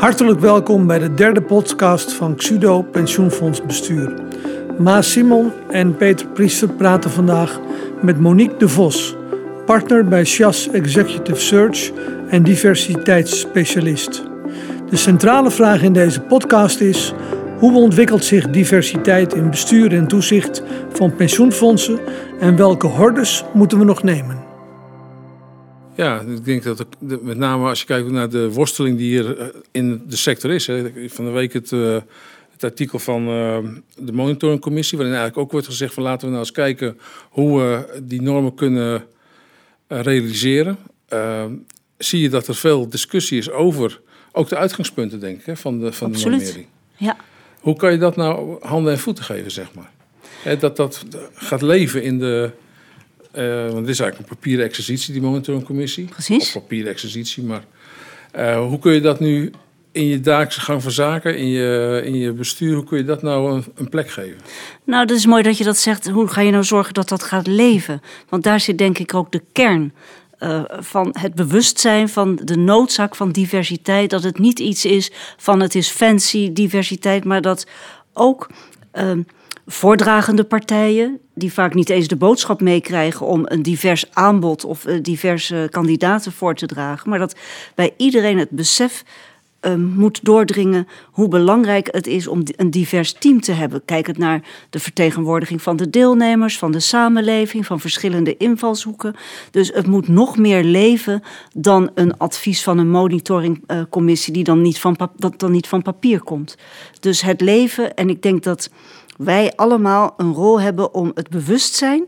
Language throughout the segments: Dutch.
Hartelijk welkom bij de derde podcast van Xudo Pensioenfonds Bestuur. Maas Simon en Peter Priester praten vandaag met Monique de Vos, partner bij Chas Executive Search en diversiteitsspecialist. De centrale vraag in deze podcast is: hoe ontwikkelt zich diversiteit in bestuur en toezicht van pensioenfondsen en welke hordes moeten we nog nemen? Ja, ik denk dat het, met name als je kijkt naar de worsteling die hier eh, in de sector is. Hè. Van de week het, uh, het artikel van uh, de monitoringcommissie, waarin eigenlijk ook wordt gezegd van laten we nou eens kijken hoe we die normen kunnen realiseren. Uh, zie je dat er veel discussie is over ook de uitgangspunten, denk ik, hè, van de, van Absoluut. de normering. Ja. Hoe kan je dat nou handen en voeten geven, zeg maar? Hè, dat dat gaat leven in de uh, want het is eigenlijk een papieren exercitie, die monitoringcommissie. Precies. Of papieren exercitie, maar uh, hoe kun je dat nu in je dagelijkse gang van zaken, in je, in je bestuur, hoe kun je dat nou een, een, plek geven? Nou, dat is mooi dat je dat zegt. Hoe ga je nou zorgen dat dat gaat leven? Want daar zit denk ik ook de kern. Uh, van het bewustzijn van de noodzaak van diversiteit. Dat het niet iets is van het is fancy diversiteit, maar dat ook uh, voordragende partijen, die vaak niet eens de boodschap meekrijgen om een divers aanbod of uh, diverse kandidaten voor te dragen, maar dat bij iedereen het besef uh, moet doordringen hoe belangrijk het is om een divers team te hebben. Kijk het naar de vertegenwoordiging van de deelnemers, van de samenleving, van verschillende invalshoeken. Dus het moet nog meer leven dan een advies van een monitoringcommissie die dan niet van, dat dan niet van papier komt. Dus het leven, en ik denk dat wij allemaal een rol hebben om het bewustzijn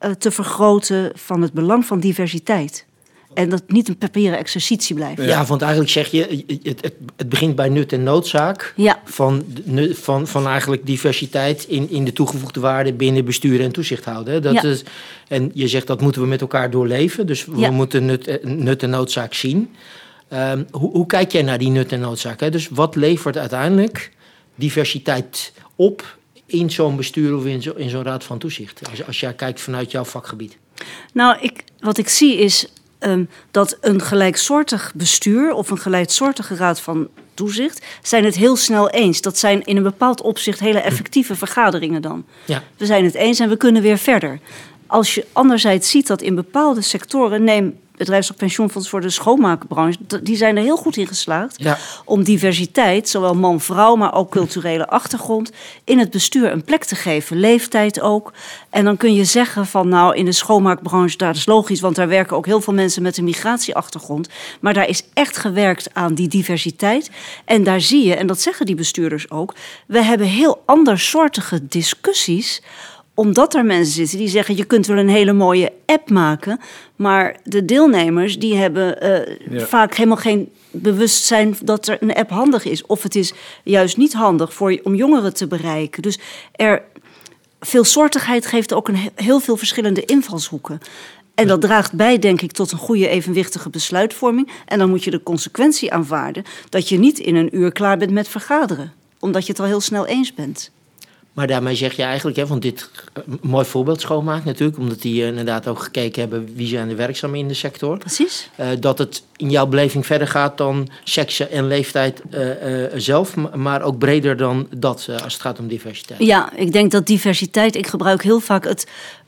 uh, te vergroten van het belang van diversiteit. En dat niet een papieren exercitie blijft. Ja, want eigenlijk zeg je, het, het, het begint bij nut en noodzaak. Ja. Van, van, van eigenlijk diversiteit in, in de toegevoegde waarde binnen besturen en toezicht houden. Dat Ja. is, en je zegt dat moeten we met elkaar doorleven. Dus we Ja. moeten nut, nut en noodzaak zien. Ehm, hoe, hoe kijk jij naar die nut en noodzaak? Hè? Dus wat levert uiteindelijk diversiteit op in zo'n bestuur of in zo'n in zo'n raad van toezicht? Als, als jij kijkt vanuit jouw vakgebied. Nou, ik, wat ik zie is um, dat een gelijksoortig bestuur of een gelijksoortige raad van toezicht zijn het heel snel eens. Dat zijn in een bepaald opzicht hele effectieve vergaderingen dan. Ja. We zijn het eens en we kunnen weer verder. Als je anderzijds ziet dat in bepaalde sectoren, neem bedrijfs- of pensioenfonds voor de schoonmaakbranche, die zijn er heel goed in geslaagd Ja. om diversiteit, zowel man-vrouw, maar ook culturele achtergrond, in het bestuur een plek te geven, leeftijd ook. En dan kun je zeggen van nou in de schoonmaakbranche, dat is logisch, want daar werken ook heel veel mensen met een migratieachtergrond. Maar daar is echt gewerkt aan die diversiteit. En daar zie je, en dat zeggen die bestuurders ook, we hebben heel andersoortige discussies omdat er mensen zitten die zeggen: je kunt wel een hele mooie app maken, maar de deelnemers die hebben uh, Ja. vaak helemaal geen bewustzijn dat er een app handig is. Of het is juist niet handig voor, om jongeren te bereiken. Dus er, veelsoortigheid geeft ook een, he- heel veel verschillende invalshoeken. En dat draagt bij, denk ik, tot een goede evenwichtige besluitvorming. En dan moet je de consequentie aanvaarden dat je niet in een uur klaar bent met vergaderen, omdat je het al heel snel eens bent. Maar daarmee zeg je eigenlijk, hè, want dit eh, een mooi voorbeeld schoonmaakt natuurlijk, omdat die eh, inderdaad ook gekeken hebben wie zijn er werkzaam in de sector. Precies. Eh, dat het in jouw beleving verder gaat dan seksen en leeftijd zelf, maar ook breder dan dat als het gaat om diversiteit. Ja, ik denk dat diversiteit, ik gebruik heel vaak het,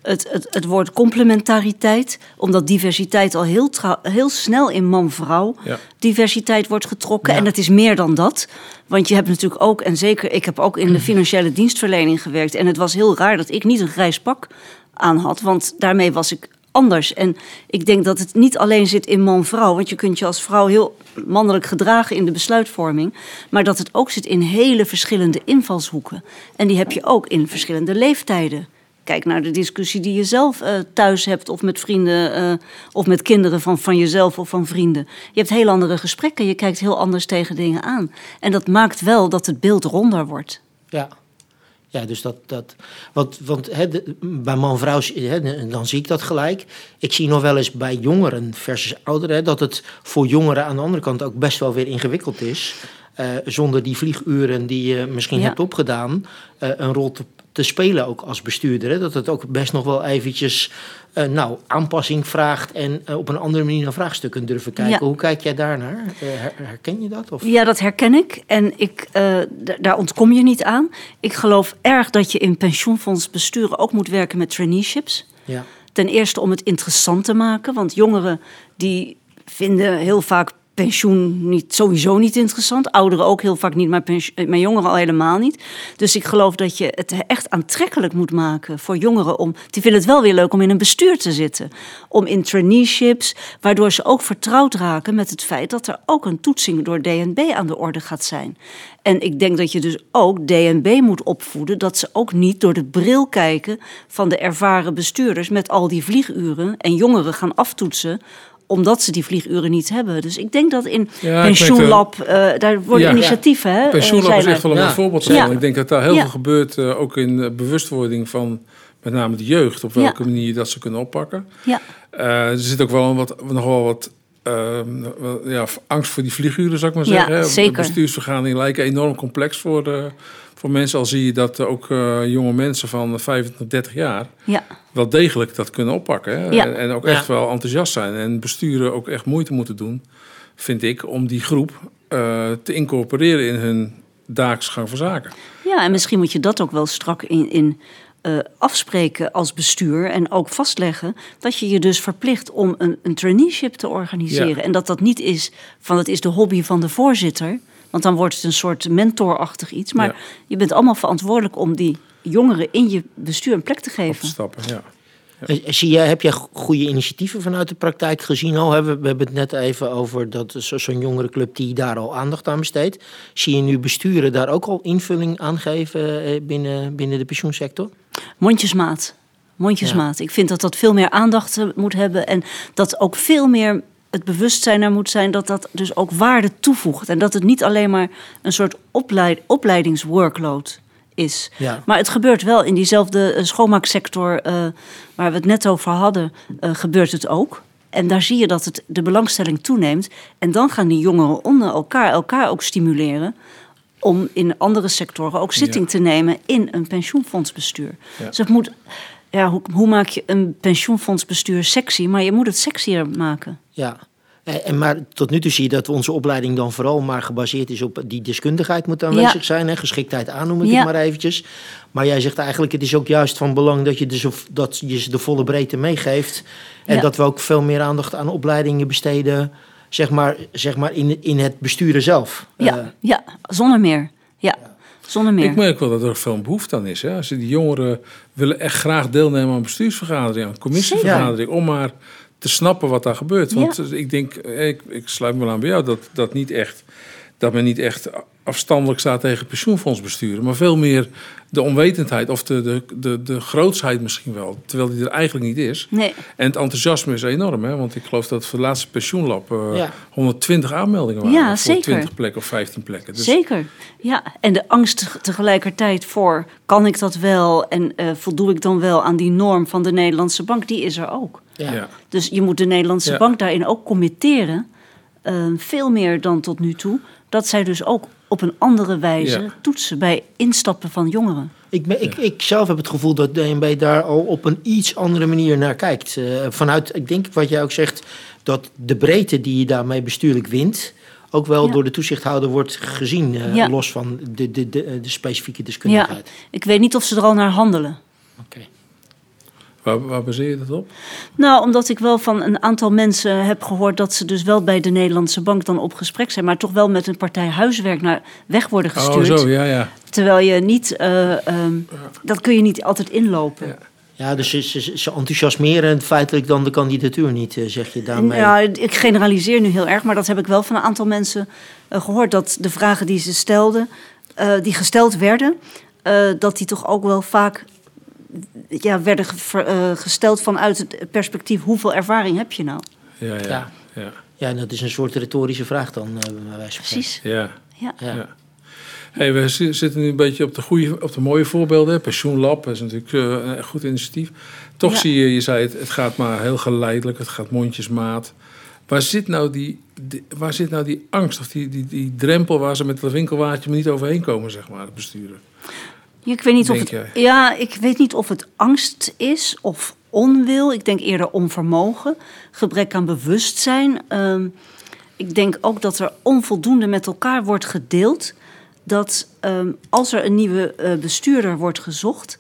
het, het, het woord complementariteit, omdat diversiteit al heel, heel snel in man-vrouw Ja. diversiteit wordt getrokken. Ja. En dat is meer dan dat. Want je hebt natuurlijk ook, en zeker ik heb ook in de financiële dienstverlening gewerkt. En het was heel raar dat ik niet een grijs pak aan had, want daarmee was ik anders. En ik denk dat het niet alleen zit in man-vrouw, want je kunt je als vrouw heel mannelijk gedragen in de besluitvorming, maar dat het ook zit in hele verschillende invalshoeken. En die heb je ook in verschillende leeftijden. Kijk naar de discussie die je zelf eh, thuis hebt, of met vrienden, eh, of met kinderen van, van jezelf of van vrienden. Je hebt heel andere gesprekken, je kijkt heel anders tegen dingen aan. En dat maakt wel dat het beeld ronder wordt. Ja. Ja, dus dat. dat want want de- bij man-vrouw, dan zie ik dat gelijk. Ik zie nog wel eens bij jongeren versus ouderen dat het voor jongeren aan de andere kant ook best wel weer ingewikkeld is. eh, zonder die vlieguren die je misschien Ja. hebt opgedaan, een rol te, te spelen ook als bestuurder. Hè? Dat het ook best nog wel eventjes uh, nou, aanpassing vraagt en uh, op een andere manier naar vraagstukken durven kijken. Ja. Hoe kijk jij daarnaar? Uh, herken je dat? Of? Ja, dat herken ik. En ik, daar ontkom je niet aan. Ik geloof erg dat je in pensioenfondsbesturen ook moet werken met traineeships. Ja. Ten eerste om het interessant te maken. Want jongeren die vinden heel vaak pensioen niet, sowieso niet interessant. Ouderen ook heel vaak niet, maar, pensioen, maar jongeren al helemaal niet. Dus ik geloof dat je het echt aantrekkelijk moet maken voor jongeren. Om, die vinden het wel weer leuk om in een bestuur te zitten. Om in traineeships, waardoor ze ook vertrouwd raken met het feit dat er ook een toetsing door DNB aan de orde gaat zijn. En ik denk dat je dus ook DNB moet opvoeden dat ze ook niet door de bril kijken van de ervaren bestuurders met al die vlieguren en jongeren gaan aftoetsen omdat ze die vlieguren niet hebben. Dus ik denk dat in Ja, pensioenlab, uh, daar worden Ja. initiatieven. Hè, Pensioenlab is echt wel een Ja. voorbeeld Ja. van. Ik denk dat daar heel Ja. veel gebeurt, eh, ook in eh, bewustwording van met name de jeugd, op welke Ja. manier dat ze kunnen oppakken. Ja, Eh, er zit ook wel een wat, nog wel wat eh, wel, ja, angst voor die vlieguren, zou ik maar zeggen. hè. zeker. Bestuursvergaderingen lijken enorm complex voor, eh, voor mensen. Al zie je dat ook eh, jonge mensen van 25, 30 jaar ja, wel degelijk dat kunnen oppakken. Hè? Ja. En, en ook Ja. echt wel enthousiast zijn. En besturen ook echt moeite moeten doen, vind ik, om die groep eh, te incorporeren in hun dagelijks gang van zaken. ja, en misschien moet je dat ook wel strak in, in eh, afspreken als bestuur en ook vastleggen dat je je dus verplicht om een, een traineeship te organiseren. Ja. En dat dat niet is van het is de hobby van de voorzitter, want dan wordt het een soort mentorachtig iets. Maar Ja. je bent allemaal verantwoordelijk om die jongeren in je bestuur een plek te Op te geven. stappen, ja. Eh, Zie jij, heb jij goede initiatieven vanuit de praktijk gezien al? Hè, We we hebben het net even over dat zo- zo'n jongerenclub die daar al aandacht aan besteedt. Zie je nu besturen daar ook al invulling aan geven eh, binnen, binnen de pensioensector? Mondjesmaat. Mondjesmaat. Ik vind dat dat veel meer aandacht eh, moet hebben. En dat ook veel meer het bewustzijn er moet zijn dat dat dus ook waarde toevoegt. En dat het niet alleen maar een soort opleid, opleidingsworkload is. Ja. Maar het gebeurt wel in diezelfde eh, schoonmaaksector eh, waar we het net over hadden, eh, gebeurt het ook. En daar zie je dat het, de belangstelling toeneemt. En dan gaan die jongeren onder elkaar elkaar ook stimuleren om in andere sectoren ook zitting Ja. te nemen in een pensioenfondsbestuur. Ja. Dus het moet, ja, hoe, hoe maak je een pensioenfondsbestuur sexy? Maar je moet het sexier maken. Ja. En, en maar tot nu toe zie je dat onze opleiding dan vooral maar gebaseerd is op die deskundigheid moet aanwezig Ja. zijn. Hè? Geschiktheid aan noem ik Ja. het maar eventjes. Maar jij zegt eigenlijk het is ook juist van belang dat je, zo- dat je ze de volle breedte meegeeft. En Ja. dat we ook veel meer aandacht aan opleidingen besteden. Zeg maar, zeg maar in, in het besturen zelf. Ja, Eh, ja zonder meer. Ja, zonder meer. Ik merk wel dat er veel behoefte aan is. Hè? Als die jongeren willen echt graag deelnemen aan bestuursvergaderingen, aan commissievergaderingen, om maar te snappen wat daar gebeurt. Want ik denk, eh, ik, ik sluit me aan bij jou, dat, dat, niet echt, dat men niet echt afstandelijk staat tegen pensioenfondsbesturen, maar veel meer de onwetendheid of de, de, de, de grootsheid misschien wel, terwijl die er eigenlijk niet is. Nee, En het enthousiasme is enorm, hè? want ik geloof dat voor het laatste pensioenlab eh, Ja. 120 aanmeldingen waren Ja, voor zeker. 20 plekken of 15 plekken. Dus zeker. Ja, en de angst teg- tegelijkertijd voor, kan ik dat wel en eh, voldoe ik dan wel aan die norm van de Nederlandse bank, die is er ook. ja. ja. Dus je moet de Nederlandse Ja. bank daarin ook committeren, eh, veel meer dan tot nu toe, dat zij dus ook op een andere wijze Ja. toetsen bij instappen van jongeren. Ik, ben- ik, ik zelf heb het gevoel dat DNB daar al op een iets andere manier naar kijkt. Eh, vanuit, ik denk wat jij ook zegt, dat de breedte die je daarmee bestuurlijk wint, ook wel Ja. door de toezichthouder wordt gezien, eh, Ja. los van de, de, de, de specifieke deskundigheid. Ik weet niet of ze er al naar handelen. Oké. Waar, waar baseer je dat op? Nou, omdat ik wel van een aantal mensen heb gehoord dat ze dus wel bij de Nederlandse bank dan op gesprek zijn, maar toch wel met een partij huiswerk naar weg worden gestuurd. Oh, zo, ja, ja. Terwijl je niet, eh, ehm, dat kun je niet altijd inlopen. Ja. Ja, dus ze, ze, ze enthousiasmeren feitelijk dan de kandidatuur niet, eh, zeg je daarmee. Ja, ik generaliseer nu heel erg, maar dat heb ik wel van een aantal mensen eh, gehoord. Dat de vragen die ze stelden, eh, die gesteld werden, eh, dat die toch ook wel vaak ja, werden eh, gesteld vanuit het perspectief: hoeveel ervaring heb je nou? Ja, ja, Ja. ja. Ja, en dat is een soort retorische vraag dan, eh, bij. Precies. ja. Ja. Ja. Ja. Hey, we zi- zitten nu een beetje op de, goede, op de mooie voorbeelden. Pensioenlab is natuurlijk eh, een goed initiatief. Toch Ja. zie je, je zei het, het gaat maar heel geleidelijk, het gaat mondjesmaat. Waar zit nou die, die- waar zit nou die angst of die, die, die drempel waar ze met dat winkelwaardje maar niet overheen komen, zeg maar, het besturen? Ik weet niet of het, ja, ik weet niet of het angst is of onwil. Ik denk eerder onvermogen, gebrek aan bewustzijn. Ehm, ik denk ook dat er onvoldoende met elkaar wordt gedeeld. Dat ehm, als er een nieuwe eh, bestuurder wordt gezocht,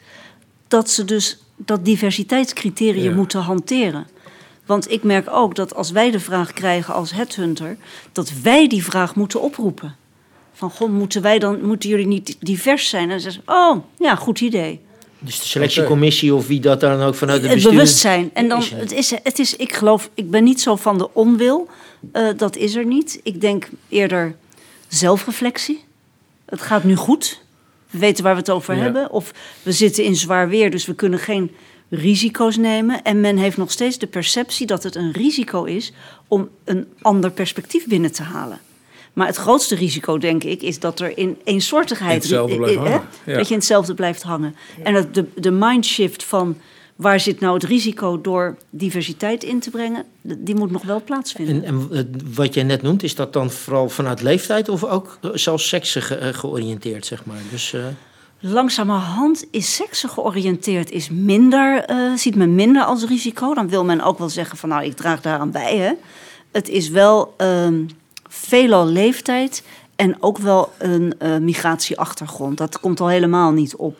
dat ze dus dat diversiteitscriterium Ja. moeten hanteren. Want ik merk ook dat als wij de vraag krijgen als headhunter, dat wij die vraag moeten oproepen. Van goh, moeten wij dan, moeten jullie niet divers zijn? En dan zeggen ze, oh, ja, goed idee. Dus de selectiecommissie of wie dat dan ook vanuit het Het bestuur... bewustzijn. En dan, Is er. het is, het is, ik geloof, ik ben niet zo van de onwil. Eh, dat is er niet. Ik denk eerder zelfreflectie. Het gaat nu goed. We weten waar we het over Ja. hebben. Of we zitten in zwaar weer, dus we kunnen geen risico's nemen. En men heeft nog steeds de perceptie dat het een risico is om een ander perspectief binnen te halen. Maar het grootste risico, denk ik, is dat er in eensoortigheid... In hetzelfde blijft hangen, ja. Dat je in hetzelfde blijft hangen. En dat de, de mindshift van waar zit nou het risico door diversiteit in te brengen... die moet nog wel plaatsvinden. En, en eh, wat jij net noemt, is dat dan vooral vanuit leeftijd of ook eh, zelfs seksen ge- eh, georiënteerd, zeg maar? Dus, eh, Langzamerhand is seksen georiënteerd, is minder, eh, ziet men minder als risico. Dan wil men ook wel zeggen van nou, ik draag daaraan bij. Hè. Het is wel ehm, veelal leeftijd en ook wel een eh, migratieachtergrond. Dat komt al helemaal niet op.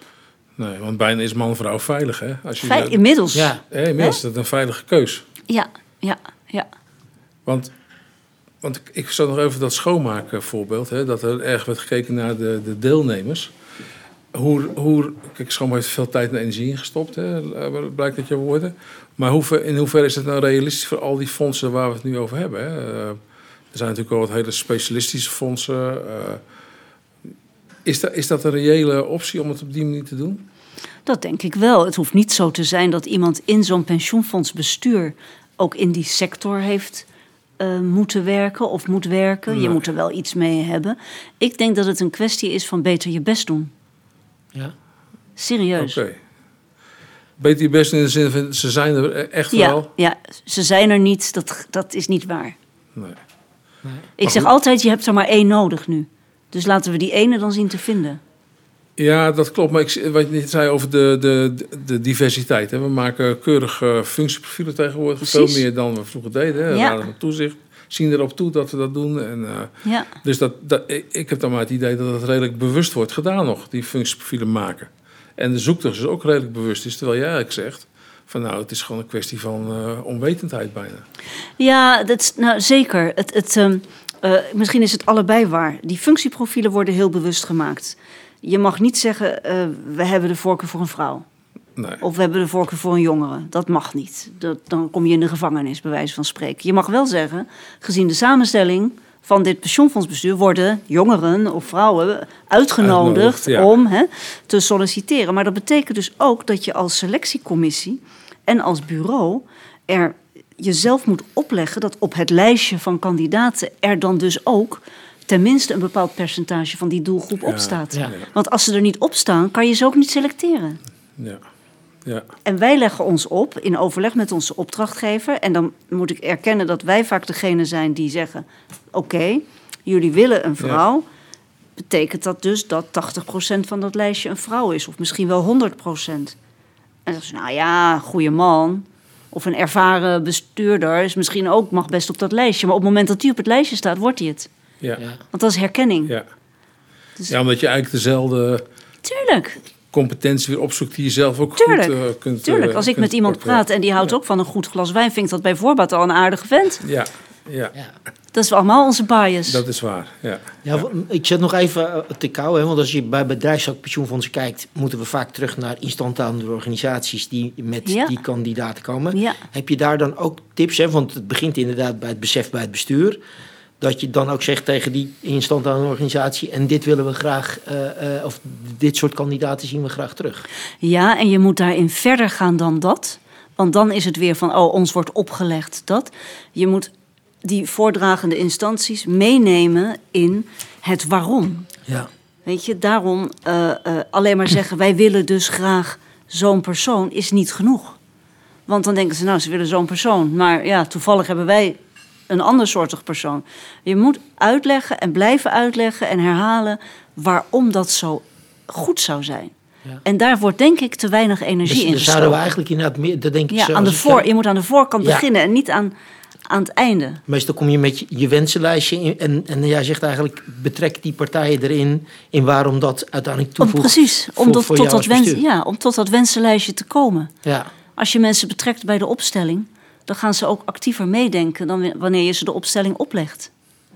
Nee, want bijna is man-vrouw veilig, hè? Als je dat- inmiddels. ja, Hé, inmiddels is dat een veilige keus. ja, ja, ja. Want, want ik, ik zat nog even dat schoonmaken voorbeeld. Hè, dat er erg werd gekeken naar de, de deelnemers. Hoe, hoe, kijk, schoonmaken heeft veel tijd en energie ingestopt, hè, eh, blijkt uit je woorden. Maar hoe, in hoeverre is het nou realistisch voor al die fondsen waar we het nu over hebben? Hè? Er zijn natuurlijk al wat hele specialistische fondsen. eh. is, dat, is dat een reële optie om het op die manier te doen? Dat denk ik wel. Het hoeft niet zo te zijn dat iemand in zo'n pensioenfondsbestuur ook in die sector heeft eh, moeten werken of moet werken. Je moet er wel iets mee hebben. Ik denk dat het een kwestie is van beter je best doen. ja. Serieus. Oké. Beter je best in de zin van, ze zijn er echt Ja, wel. ja, ze zijn er niet. Dat, dat is niet waar. Nee. Ik zeg altijd, je hebt er maar één nodig nu. Dus laten we die ene dan zien te vinden. Ja, dat klopt. Maar ik, wat je net zei over de, de, de diversiteit. Hè. We maken keurig eh, functieprofielen tegenwoordig. Precies. Veel meer dan we vroeger deden. Hè. Ja. Raden toezicht zien erop toe dat we dat doen. En, eh, Ja, dus dat, dat, ik, heb dan maar het idee dat het redelijk bewust wordt gedaan nog. Die functieprofielen maken. En de zoektocht is ook redelijk bewust. is terwijl jij eigenlijk zegt... van nou, het is gewoon een kwestie van eh, onwetendheid bijna. ja dat is, nou, zeker. Het, het, ehm, eh, misschien is het allebei waar. Die functieprofielen worden heel bewust gemaakt. Je mag niet zeggen, eh, we hebben de voorkeur voor een vrouw. Nee. Of we hebben de voorkeur voor een jongere. Dat mag niet. Dat, dan kom je in de gevangenis, bij wijze van spreken. Je mag wel zeggen, gezien de samenstelling van dit pensioenfondsbestuur... worden jongeren of vrouwen uitgenodigd Uitgenodigd, ja. om hè, te solliciteren. Maar dat betekent dus ook dat je als selectiecommissie en als bureau... er jezelf moet opleggen dat op het lijstje van kandidaten... er dan dus ook tenminste een bepaald percentage van die doelgroep Ja, op staat. ja. Want als ze er niet op staan, kan je ze ook niet selecteren. Ja. Ja. En wij leggen ons op in overleg met onze opdrachtgever. En dan moet ik erkennen dat wij vaak degene zijn die zeggen: Oké, jullie willen een vrouw. Betekent dat dus dat 80% van dat lijstje een vrouw is, of misschien wel 100%? En dan zeggen ze: Nou ja, goede man. Of een ervaren bestuurder is misschien ook, mag best op dat lijstje. Maar op het moment dat die op het lijstje staat, wordt hij het. Ja. Want dat is herkenning. Ja. Dus- ja, omdat je eigenlijk dezelfde Tuurlijk, competentie weer opzoekt die je zelf ook Tuurlijk, goed eh, kunt tuurlijk. eh, Als ik met iemand praat en die houdt ook van een goed glas wijn, vind ik dat bij voorbaat al een aardige vent. Ja, ja, Ja. Dat is allemaal onze bias. dat is waar. Ja. Ja, ik zet nog even eh, te kou, hè, want als je bij bedrijfspensioenfondsen kijkt, moeten we vaak terug naar instandhoudende organisaties die met Ja. die kandidaten komen. Ja. Heb je daar dan ook tips, hè? want het begint inderdaad bij het besef bij het bestuur, dat je dan ook zegt tegen die instandhoudende organisatie, en dit willen we graag, eh, eh, of dit soort kandidaten zien we graag terug. Ja, en je moet daarin verder gaan dan dat. Want dan is het weer van, oh, ons wordt opgelegd dat. Je moet die voordragende instanties meenemen in het waarom. Ja. Weet je, daarom eh, eh, alleen maar zeggen, wij willen dus graag zo'n persoon, is niet genoeg. Want dan denken ze, nou, ze willen zo'n persoon. Maar ja, toevallig hebben wij een ander soortig persoon. Je moet uitleggen en blijven uitleggen en herhalen waarom dat zo goed zou zijn. Ja. En daar wordt denk ik te weinig energie Dus, in dus zouden we eigenlijk inderdaad meer, dat denk ik Ja, zo. aan de voor, je moet aan de voorkant Ja. beginnen en niet aan, aan het einde. Meestal kom je met je, je wensenlijstje in, en, en jij zegt eigenlijk betrek die partijen erin in waarom dat uiteindelijk Om, toevoegt. precies, om, dat, voor tot jou dat als wens, ja, om tot dat wensenlijstje te komen. Ja, Als je mensen betrekt bij de opstelling, dan gaan ze ook actiever meedenken dan wanneer je ze de opstelling oplegt.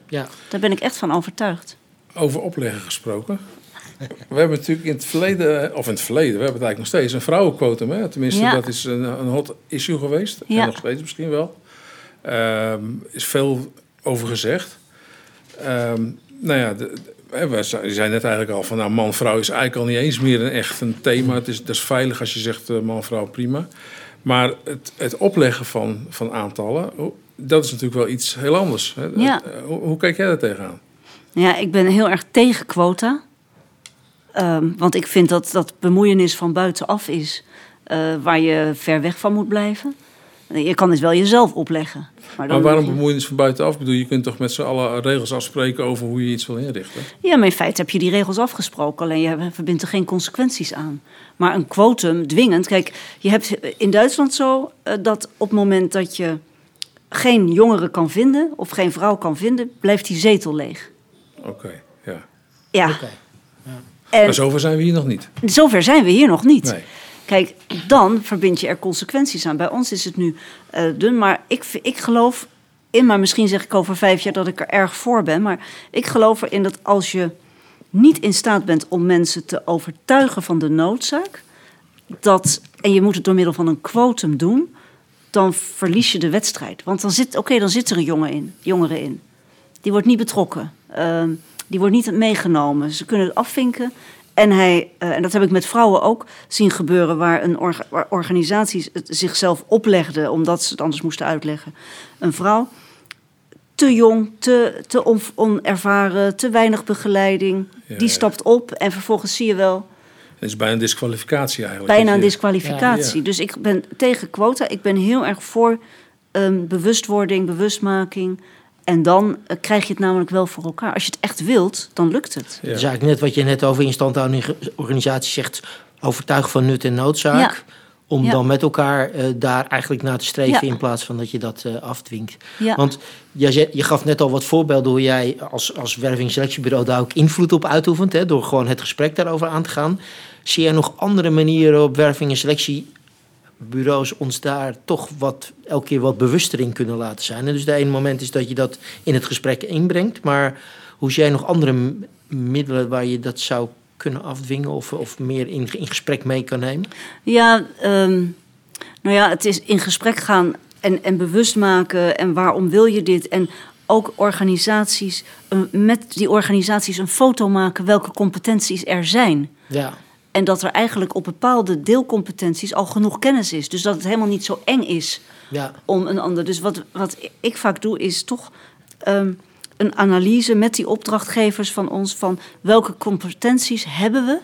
ja. Daar ben ik echt van overtuigd. Over opleggen gesproken. We hebben natuurlijk in het verleden, of in het verleden, we hebben het eigenlijk nog steeds een vrouwenquotum. Hè? Tenminste, Ja. dat is een, een hot issue geweest. Ja. En nog steeds misschien wel. Ehm is veel over gezegd. Ehm, nou ja, de, de- we zei net eigenlijk al van nou, man-vrouw is eigenlijk al niet eens meer een echt een thema. Het is, het is veilig als je zegt eh, man-vrouw prima. Maar het, het opleggen van, van aantallen, dat is natuurlijk wel iets heel anders. Hè? Ja. Eh, Hoe, hoe kijk jij daar tegenaan? Ja, ik ben heel erg tegen quota. Ehm, want ik vind dat dat bemoeienis van buitenaf is eh, waar je ver weg van moet blijven. Je kan het wel jezelf opleggen. Maar, Maar waarom moet je- bemoeienis van buitenaf? Ik bedoel, je kunt toch met z'n allen regels afspreken over hoe je iets wil inrichten? Ja, maar in feite heb je die regels afgesproken, alleen je verbindt er geen consequenties aan. Maar een quotum, dwingend. Kijk, je hebt in Duitsland zo eh, dat op het moment dat je geen jongere kan vinden of geen vrouw kan vinden, blijft die zetel leeg. Oké, ja. Ja. En Maar zover zijn we hier nog niet. zover zijn we hier nog niet. Nee. Kijk, dan verbind je er consequenties aan. Bij ons is het nu eh, dun, maar ik, ik geloof in, maar misschien zeg ik over vijf jaar dat ik er erg voor ben, maar ik geloof erin dat als je niet in staat bent om mensen te overtuigen van de noodzaak, dat, en je moet het door middel van een quotum doen, dan verlies je de wedstrijd. Want dan zit, oké, dan zit er een jongen in, jongere in. Die wordt niet betrokken. Ehm, die wordt niet meegenomen. Ze kunnen het afvinken. En, hij, eh, en dat heb ik met vrouwen ook zien gebeuren, waar, een orga- waar organisaties het zichzelf oplegden omdat ze het anders moesten uitleggen. Een vrouw, te jong, te, te on- onervaren, te weinig begeleiding. Ja, die ja. stapt op en vervolgens zie je wel Het is bijna een disqualificatie eigenlijk. bijna een disqualificatie. Ja. Dus ik ben tegen quota. Ik ben heel erg voor ehm, bewustwording, bewustmaking. En dan eh, krijg je het namelijk wel voor elkaar. Als je het echt wilt, dan lukt het. Ja. Dat is eigenlijk net wat je net over instandhouding organisatie zegt. Overtuig van nut en noodzaak. Ja. Om Ja. dan met elkaar eh, daar eigenlijk naar te streven Ja. in plaats van dat je dat eh, afdwingt. Ja. Want jij zei- je gaf net al wat voorbeelden hoe jij als, als wervingsselectiebureau daar ook invloed op uitoefent. Hè, door gewoon het gesprek daarover aan te gaan. Zie jij nog andere manieren op werving- en selectiebureaus ons daar toch wat, elke keer wat bewuster in kunnen laten zijn? En dus de ene moment is dat je dat in het gesprek inbrengt. Maar hoe zie jij nog andere middelen waar je dat zou kunnen afdwingen of, of meer in, in gesprek mee kan nemen? Ja, ehm, nou ja, het is in gesprek gaan en, en bewust maken. En waarom wil je dit? En ook organisaties, eh, met die organisaties een foto maken welke competenties er zijn. Ja, En dat er eigenlijk op bepaalde deelcompetenties al genoeg kennis is. Dus dat het helemaal niet zo eng is ja, om een ander. Dus wat, wat ik vaak doe, is toch ehm, een analyse met die opdrachtgevers van ons van welke competenties hebben we.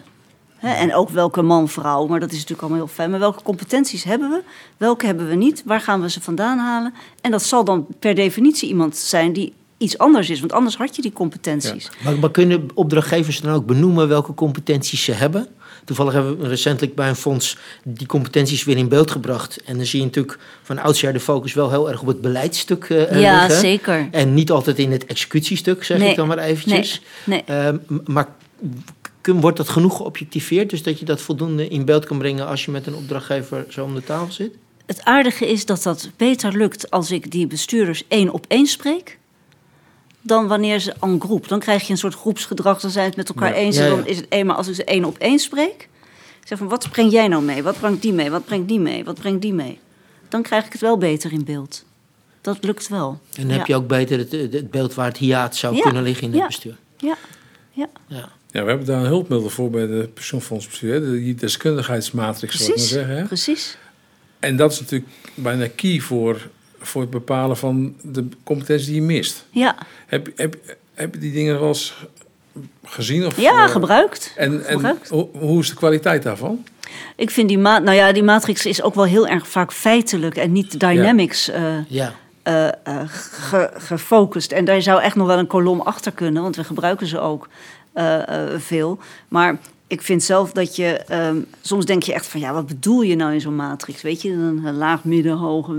Hè, en ook welke man, vrouw, maar dat is natuurlijk allemaal heel fijn. Maar welke competenties hebben we? Welke hebben we niet? Waar gaan we ze vandaan halen? En dat zal dan per definitie iemand zijn die iets anders is. Want anders had je die competenties. Maar, maar kunnen opdrachtgevers dan ook benoemen welke competenties ze hebben? Toevallig hebben we recentelijk bij een fonds die competenties weer in beeld gebracht. En dan zie je natuurlijk van oudsher de focus wel heel erg op het beleidsstuk eh, Ja, liggen. zeker. En niet altijd in het executiestuk, zeg Nee, ik dan maar eventjes. Nee. Ehm, maar wordt dat genoeg geobjectiveerd? Dus dat je dat voldoende in beeld kan brengen als je met een opdrachtgever zo om de tafel zit? Het aardige is dat dat beter lukt als ik die bestuurders één op één spreek. Dan wanneer ze en groep. Dan krijg je een soort groepsgedrag. Dan zijn het met elkaar Ja. eens. Ja, En ja. dan is het eenmaal als ik ze één op één spreek. Zeg van wat breng jij nou mee? Wat brengt die mee? Wat brengt die mee? Wat brengt die mee? Dan krijg ik het wel beter in beeld. Dat lukt wel. En dan heb je ook beter het, het beeld waar het hiaat zou Ja. kunnen liggen in het Ja. bestuur. Ja, ja. Ja. Ja, we hebben daar een hulpmiddel voor bij de pensioenfondsbestuur. Die deskundigheidsmatrix, zal ik maar precies. zeggen. Hè? Precies. En dat is natuurlijk bijna key voor, voor het bepalen van de competentie die je mist. Ja, Heb, heb, heb je die dingen wel eens gezien? Of, ja eh, gebruikt. En, en gebruikt. hoe, hoe is de kwaliteit daarvan? Ik vind die, ma nou ja, die matrix is ook wel heel erg vaak feitelijk en niet dynamics. eh, Ja. eh, ge- gefocust. En daar zou echt nog wel een kolom achter kunnen, want we gebruiken ze ook eh, eh, veel. Maar ik vind zelf dat je... ehm, soms denk je echt van, ja, wat bedoel je nou in zo'n matrix? Weet je, een, laag, midden, hoog.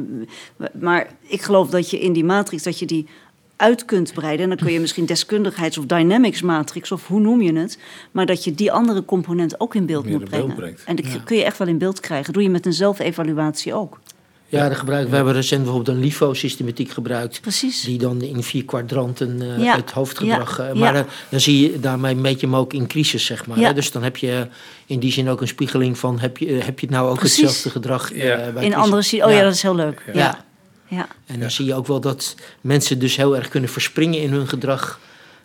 Maar ik geloof dat je in die matrix, dat je die uit kunt breiden. En dan kun je misschien deskundigheids- of dynamics matrix, of hoe noem je het. Maar dat je die andere component ook in beeld Meer moet beeld brengen. En dat Ja. kun je echt wel in beeld krijgen. doe je met een zelfevaluatie ook. Ja, we hebben recent bijvoorbeeld een LIFO-systematiek gebruikt. Precies. Die dan in vier kwadranten eh, Ja. het hoofdgedrag. Ja. eh, maar Ja. dan, dan zie je daarmee meet je hem ook in crisis, zeg maar. Ja. Hè? Dus dan heb je in die zin ook een spiegeling van: heb je, eh, heb je het nou ook Precies. hetzelfde gedrag? eh, Ja. bij in crisis? andere oh ja. dat is heel leuk. Ja. Ja. Ja. En dan Ja. zie je ook wel dat mensen dus heel erg kunnen verspringen in hun gedrag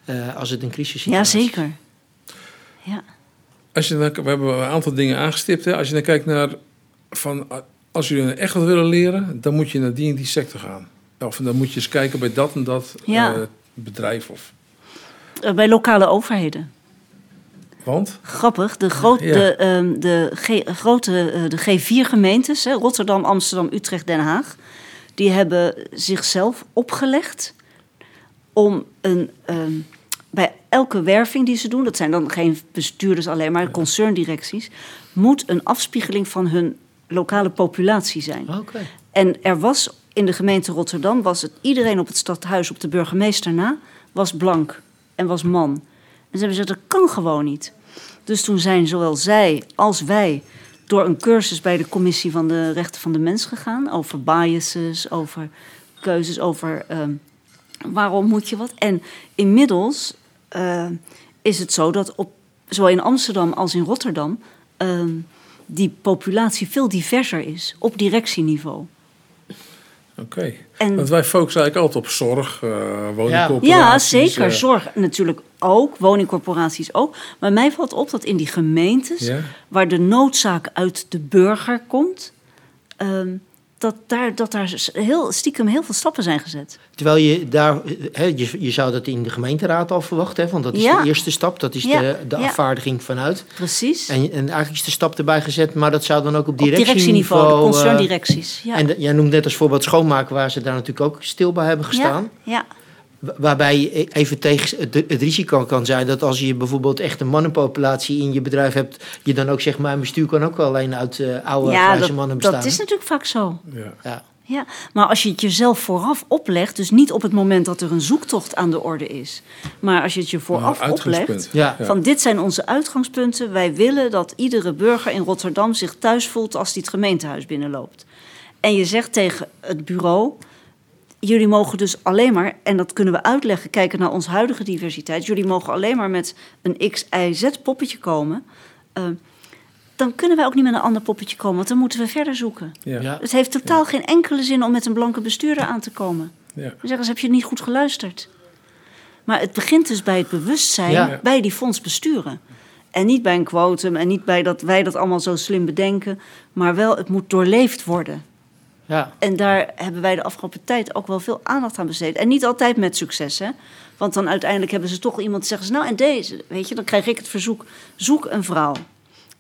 eh, als het een crisis is. Ja, zeker. Ja. Als je dan, we hebben een aantal dingen aangestipt. Hè. Als je dan kijkt naar van als jullie echt wat willen leren, dan moet je naar die en die sector gaan. Of dan moet je eens kijken bij dat en dat Ja. eh, bedrijf. Of, Eh, Bij lokale overheden. want Grappig, de, groot, Ja. de, ehm, de, G, grote, eh, de G4 gemeentes, hè, Rotterdam, Amsterdam, Utrecht, Den Haag, die hebben zichzelf opgelegd om een, ehm, bij elke werving die ze doen, dat zijn dan geen bestuurders alleen, maar concerndirecties, moet een afspiegeling van hun lokale populatie zijn. Oké. En er was in de gemeente Rotterdam, was het iedereen op het stadhuis, op de burgemeester na, was blank en was man. En ze hebben gezegd, dat kan gewoon niet. Dus toen zijn zowel zij als wij door een cursus bij de Commissie van de Rechten van de Mens gegaan. Over biases, over keuzes, over ehm, waarom moet je wat. En inmiddels eh, is het zo dat op, zowel in Amsterdam als in Rotterdam... ehm, die populatie veel diverser is op directieniveau. oké. En Want wij focussen eigenlijk altijd op zorg, eh woningcorporaties. ja, zeker. eh, Zorg natuurlijk ook, woningcorporaties ook. Maar mij valt op dat in die gemeentes, waar de noodzaak uit de burger komt, ehm, dat, daar, dat daar heel stiekem heel veel stappen zijn gezet. Terwijl je daar, hè, je, je zou dat in de gemeenteraad al verwachten, hè, want dat is Ja. de eerste stap, dat is Ja, de, de afvaardiging vanuit. Precies. En, en eigenlijk is de stap erbij gezet, maar dat zou dan ook op op directieniveau, de eh, concerndirecties. Ja. En de- jij noemt net als voorbeeld schoonmaken, waar ze daar natuurlijk ook stil bij hebben gestaan. Ja, ja. Wa- Waarbij even tegen het, risico kan zijn dat als je bijvoorbeeld echt een mannenpopulatie in je bedrijf hebt, je dan ook zeg maar, een bestuur kan ook wel alleen uit eh, oude ja grijze dat, mannen bestaan. dat is natuurlijk vaak zo. Ja. ja. Ja, maar als je het jezelf vooraf oplegt, dus niet op het moment dat er een zoektocht aan de orde is, maar als je het je vooraf Maar oplegt. Ja. Van dit zijn onze uitgangspunten. Wij willen dat iedere burger in Rotterdam zich thuis voelt als hij het gemeentehuis binnenloopt. En je zegt tegen het bureau: jullie mogen dus alleen maar, en dat kunnen we uitleggen, kijken naar onze huidige diversiteit. Jullie mogen alleen maar met een X, Y, Z poppetje komen. Eh, dan kunnen wij ook niet met een ander poppetje komen, want dan moeten we verder zoeken. Ja. Ja. Het heeft totaal geen enkele zin om met een blanke bestuurder aan te komen. Ja. Dan zeggen ze, heb je niet goed geluisterd? Maar het begint dus bij het bewustzijn Ja. bij die fondsbesturen. En niet bij een quotum en niet bij dat wij dat allemaal zo slim bedenken. Maar wel, het moet doorleefd worden. Ja. En daar hebben wij de afgelopen tijd ook wel veel aandacht aan besteed. En niet altijd met succes, hè. Want dan uiteindelijk hebben ze toch iemand zeggen ze, nou en deze, weet je, dan krijg ik het verzoek, zoek een vrouw.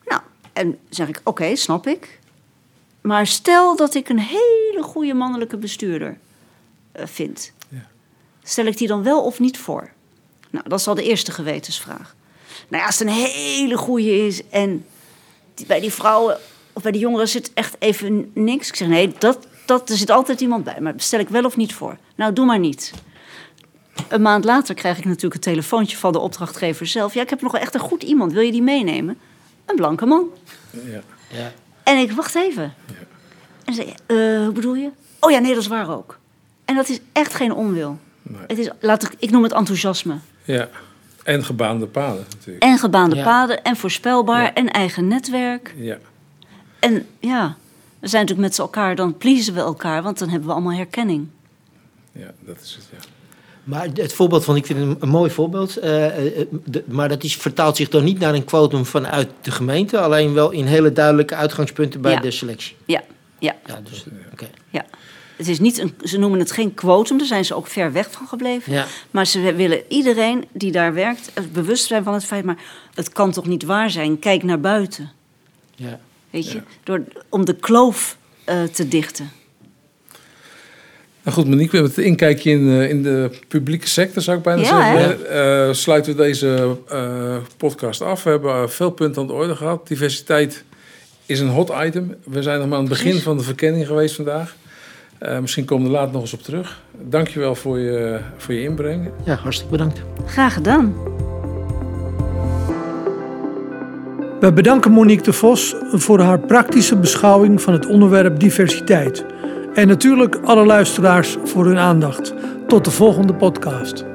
Nou, en zeg ik, oké, snap ik. Maar stel dat ik een hele goede mannelijke bestuurder eh, vind. Ja. Stel ik die dan wel of niet voor? Nou, dat is al de eerste gewetensvraag. Nou ja, als het een hele goede is en die- bij die vrouwen of bij die jongeren zit echt even niks. Ik zeg nee, dat, dat, er zit altijd iemand bij, maar stel ik wel of niet voor? Nou, doe maar niet. Een maand later krijg ik natuurlijk een telefoontje van de opdrachtgever zelf. Ja, ik heb nog wel echt een goed iemand. Wil je die meenemen? Een blanke man. Ja. Ja. En ik wacht even. En zei, eh, hoe bedoel je? Oh ja, nee, dat is waar ook. En dat is echt geen onwil. Nee. Het is, laat ik, ik noem het enthousiasme. ja. En gebaande paden natuurlijk. En gebaande Ja. paden, en voorspelbaar, Ja. en eigen netwerk. Ja. En ja, we zijn natuurlijk met z'n elkaar, dan pleasen we elkaar, want dan hebben we allemaal herkenning. ja, dat is het. Ja. Maar het voorbeeld van, ik vind het een, mooi voorbeeld, eh, eh, de- maar dat is, vertaalt zich dan niet naar een quotum vanuit de gemeente, alleen wel in hele duidelijke uitgangspunten bij Ja. de selectie. Ja, ja, Ja, dus, oké. ja. Het is niet een, ze noemen het geen quotum, daar zijn ze ook ver weg van gebleven. Ja. Maar ze willen iedereen die daar werkt eh, bewust zijn van het feit, maar het kan toch niet waar zijn? Kijk naar buiten, Ja. Weet je? Ja. Door, om de kloof eh, te dichten. Nou goed, Monique, we hebben het inkijkje in, uh, in de publieke sector, zou ik bijna Ja, zeggen. Uh, sluiten we deze uh, podcast af. We hebben veel punten aan de orde gehad. Diversiteit is een hot item. We zijn nog maar aan het begin van de verkenning geweest vandaag. misschien komen we er later nog eens op terug. Dankjewel voor je, voor je inbreng. Ja, hartstikke bedankt. Graag gedaan. We bedanken Monique de Vos voor haar praktische beschouwing van het onderwerp diversiteit. En natuurlijk alle luisteraars voor hun aandacht. Tot de volgende podcast.